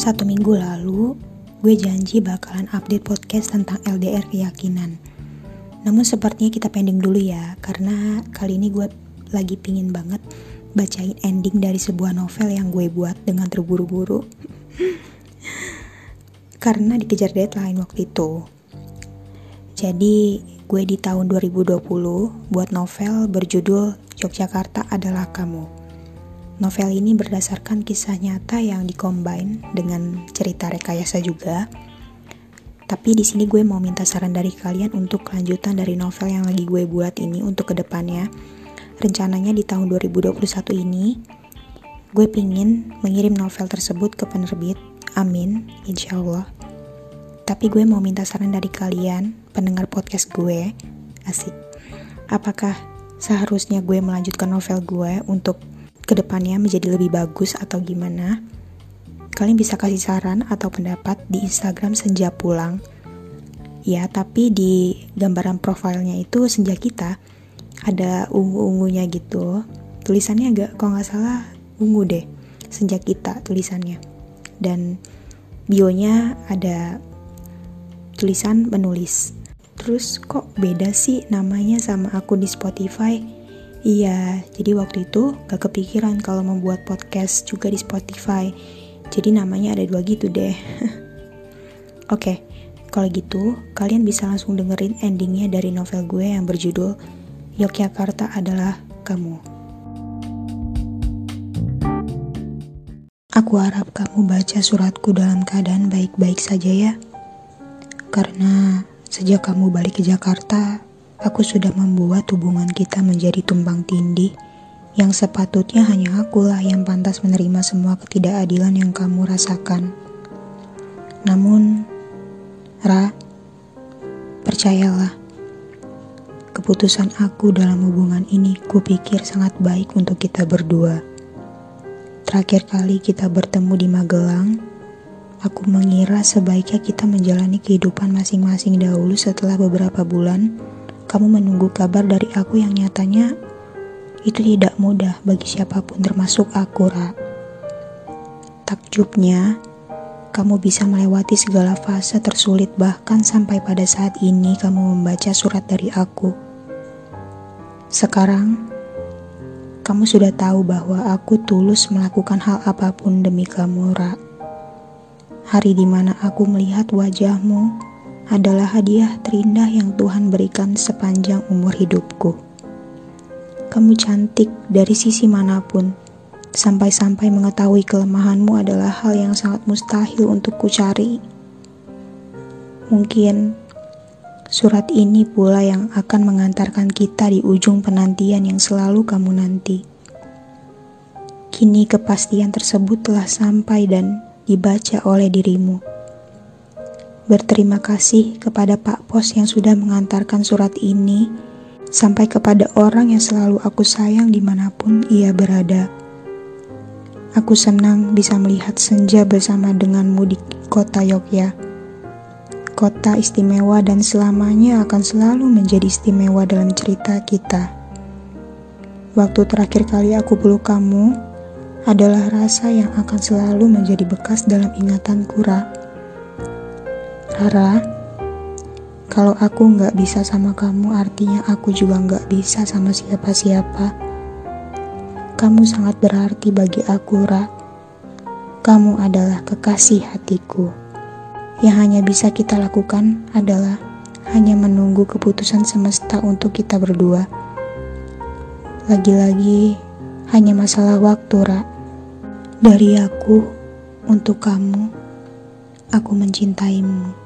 Satu minggu lalu, gue janji bakalan update podcast tentang LDR keyakinan. Namun sepertinya kita pending dulu ya, karena kali ini gue lagi pingin banget bacain ending dari sebuah novel yang gue buat dengan terburu-buru. karena dikejar deadline waktu itu. Jadi, gue di tahun 2020 buat novel berjudul Yogyakarta adalah Kamu. Novel ini berdasarkan kisah nyata yang dikombin dengan cerita rekayasa juga. Tapi di sini gue mau minta saran dari kalian untuk kelanjutan dari novel yang lagi gue buat ini untuk ke depannya. Rencananya di tahun 2021 ini, gue pingin mengirim novel tersebut ke penerbit. Amin, insya Allah. Tapi gue mau minta saran dari kalian, pendengar podcast gue. Asik. Apakah seharusnya gue melanjutkan novel gue untuk ke depannya menjadi lebih bagus atau gimana, kalian bisa kasih saran atau pendapat di Instagram Senja Pulang. Ya, tapi di gambaran profilnya itu Senja kita ada ungu-ungunya gitu. Tulisannya agak kalau nggak salah ungu deh, Senja kita tulisannya. Dan bionya ada tulisan menulis. Terus kok beda sih namanya sama akun di Spotify? Iya, jadi waktu itu gak kepikiran kalau membuat podcast juga di Spotify. Jadi namanya ada dua gitu deh. Oke, okay, kalau gitu kalian bisa langsung dengerin endingnya dari novel gue yang berjudul Yogyakarta adalah kamu. Aku harap kamu baca suratku dalam keadaan baik-baik saja ya. Karena sejak kamu balik ke Jakarta, aku sudah membuat hubungan kita menjadi tumbang tindih yang sepatutnya hanya akulah yang pantas menerima semua ketidakadilan yang kamu rasakan. Namun, Ra, percayalah, keputusan aku dalam hubungan ini kupikir sangat baik untuk kita berdua. Terakhir kali kita bertemu di Magelang, aku mengira sebaiknya kita menjalani kehidupan masing-masing dahulu setelah beberapa bulan kamu menunggu kabar dari aku yang nyatanya itu tidak mudah bagi siapa pun termasuk aku, Ra. Takjubnya, kamu bisa melewati segala fase tersulit bahkan sampai pada saat ini kamu membaca surat dari aku. Sekarang, kamu sudah tahu bahwa aku tulus melakukan hal apa pun demi kamu, Ra. Hari di mana aku melihat wajahmu, adalah hadiah terindah yang Tuhan berikan sepanjang umur hidupku. Kamu cantik dari sisi mana pun, sampai-sampai mengetahui kelemahanmu adalah hal yang sangat mustahil untuk kucari. Mungkin surat ini pula yang akan mengantarkan kita di ujung penantian yang selalu kamu nanti. Kini kepastian tersebut telah sampai dan dibaca oleh dirimu Berterima kasih kepada Pak Pos yang sudah mengantarkan surat ini sampai kepada orang yang selalu aku sayang di mana pun ia berada. Aku senang bisa melihat senja bersama denganmu di kota Yogyakarta. Kota istimewa dan selamanya akan selalu menjadi istimewa dalam cerita kita. Waktu terakhir kali aku peluk kamu adalah rasa yang akan selalu menjadi bekas dalam ingatanku, Ra. Rara, kalau aku nggak bisa sama kamu, artinya aku juga nggak bisa sama siapa-siapa. Kamu sangat berarti bagi aku, Ra. Kamu adalah kekasih hatiku. Yang hanya bisa kita lakukan adalah hanya menunggu keputusan semesta untuk kita berdua. Lagi-lagi, hanya masalah waktu, Ra. Dari aku untuk kamu, aku mencintaimu.